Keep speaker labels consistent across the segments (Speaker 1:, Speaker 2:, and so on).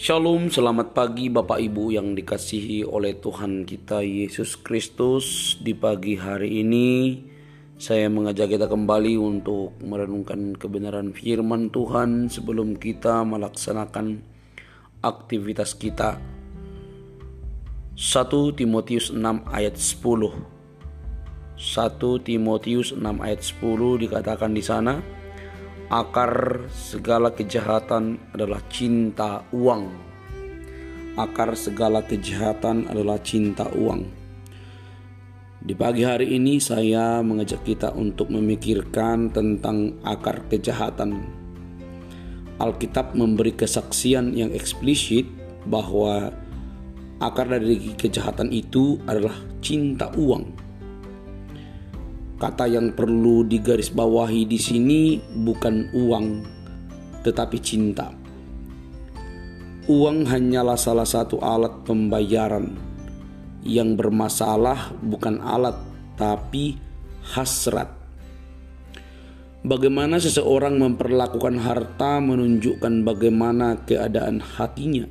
Speaker 1: Shalom, selamat pagi Bapak Ibu yang dikasihi oleh Tuhan kita Yesus Kristus. Di pagi hari ini saya mengajak kita kembali untuk merenungkan kebenaran firman Tuhan sebelum kita melaksanakan aktivitas kita. 1 Timotius 6 ayat 10. 1 Timotius 6 ayat 10 dikatakan di sana, Akar segala kejahatan adalah cinta uang. Akar segala kejahatan adalah cinta uang. Di pagi hari ini saya mengajak kita untuk memikirkan tentang akar kejahatan. Alkitab memberi kesaksian yang eksplisit bahwa akar dari kejahatan itu adalah cinta uang Kata yang perlu digarisbawahi di sini bukan uang, tetapi cinta. Uang hanyalah salah satu alat pembayaran. Yang bermasalah bukan alat, tapi hasrat. Bagaimana seseorang memperlakukan harta menunjukkan bagaimana keadaan hatinya.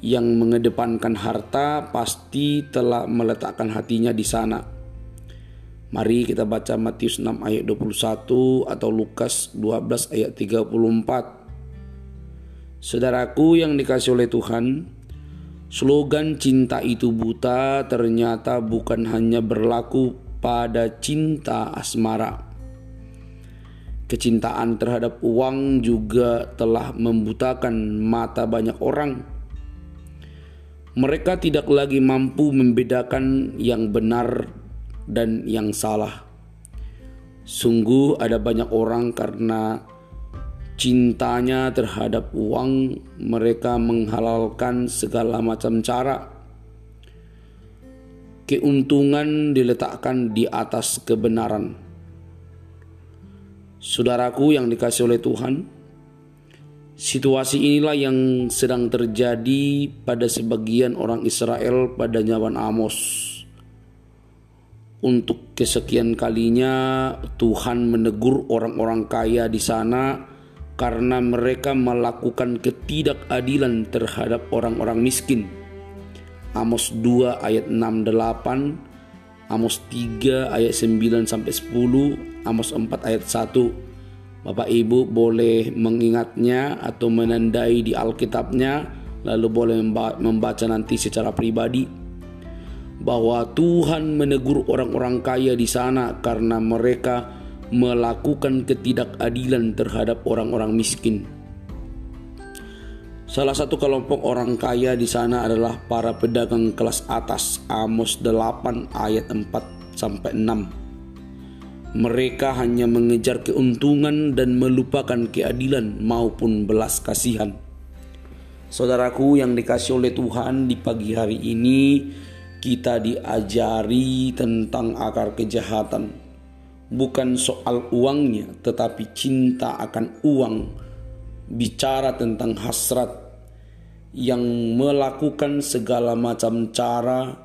Speaker 1: Yang mengedepankan harta pasti telah meletakkan hatinya di sana Mari kita baca Matius 6 ayat 21 atau Lukas 12 ayat 34. Saudaraku yang dikasih oleh Tuhan, slogan cinta itu buta ternyata bukan hanya berlaku pada cinta asmara. Kecintaan terhadap uang juga telah membutakan mata banyak orang. Mereka tidak lagi mampu membedakan yang benar dan yang salah. Sungguh ada banyak orang karena cintanya terhadap uang mereka menghalalkan segala macam cara. Keuntungan diletakkan di atas kebenaran. Saudaraku yang dikasih oleh Tuhan, situasi inilah yang sedang terjadi pada sebagian orang Israel pada zaman Amos untuk kesekian kalinya Tuhan menegur orang-orang kaya di sana karena mereka melakukan ketidakadilan terhadap orang-orang miskin. Amos 2 ayat 6 8, Amos 3 ayat 9 sampai 10, Amos 4 ayat 1. Bapak Ibu boleh mengingatnya atau menandai di Alkitabnya lalu boleh membaca nanti secara pribadi bahwa Tuhan menegur orang-orang kaya di sana karena mereka melakukan ketidakadilan terhadap orang-orang miskin. Salah satu kelompok orang kaya di sana adalah para pedagang kelas atas Amos 8 ayat 4 sampai 6. Mereka hanya mengejar keuntungan dan melupakan keadilan maupun belas kasihan. Saudaraku yang dikasih oleh Tuhan di pagi hari ini, kita diajari tentang akar kejahatan, bukan soal uangnya, tetapi cinta akan uang. Bicara tentang hasrat yang melakukan segala macam cara,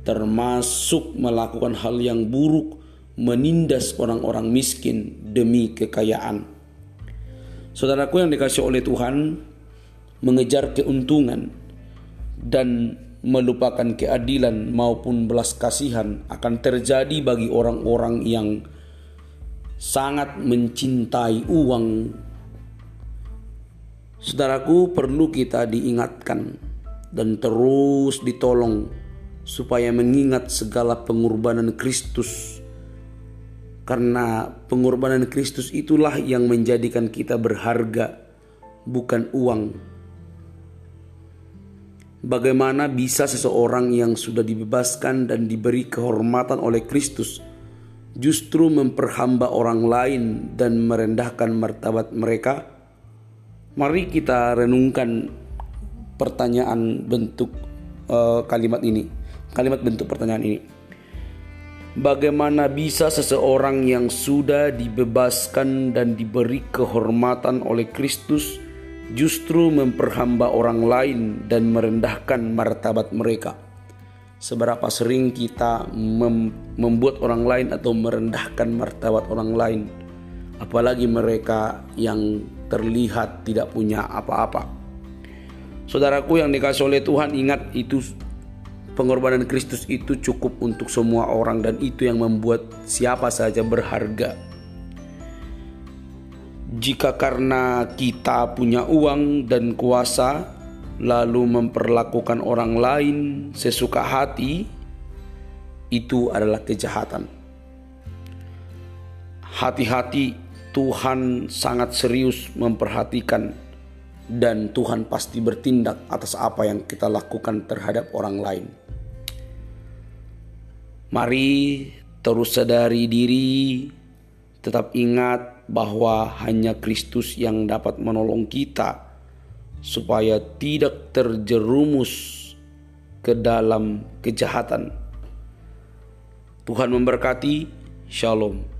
Speaker 1: termasuk melakukan hal yang buruk, menindas orang-orang miskin demi kekayaan. Saudaraku yang dikasih oleh Tuhan, mengejar keuntungan dan melupakan keadilan maupun belas kasihan akan terjadi bagi orang-orang yang sangat mencintai uang. Saudaraku, perlu kita diingatkan dan terus ditolong supaya mengingat segala pengorbanan Kristus. Karena pengorbanan Kristus itulah yang menjadikan kita berharga, bukan uang Bagaimana bisa seseorang yang sudah dibebaskan dan diberi kehormatan oleh Kristus justru memperhamba orang lain dan merendahkan martabat mereka? Mari kita renungkan pertanyaan bentuk uh, kalimat ini. Kalimat bentuk pertanyaan ini. Bagaimana bisa seseorang yang sudah dibebaskan dan diberi kehormatan oleh Kristus justru memperhamba orang lain dan merendahkan martabat mereka. Seberapa sering kita mem membuat orang lain atau merendahkan martabat orang lain, apalagi mereka yang terlihat tidak punya apa-apa. Saudaraku yang dikasih oleh Tuhan, ingat itu pengorbanan Kristus itu cukup untuk semua orang dan itu yang membuat siapa saja berharga. Jika karena kita punya uang dan kuasa, lalu memperlakukan orang lain sesuka hati, itu adalah kejahatan. Hati-hati, Tuhan sangat serius memperhatikan dan Tuhan pasti bertindak atas apa yang kita lakukan terhadap orang lain. Mari terus sadari diri, tetap ingat bahwa hanya Kristus yang dapat menolong kita supaya tidak terjerumus ke dalam kejahatan. Tuhan memberkati. Shalom.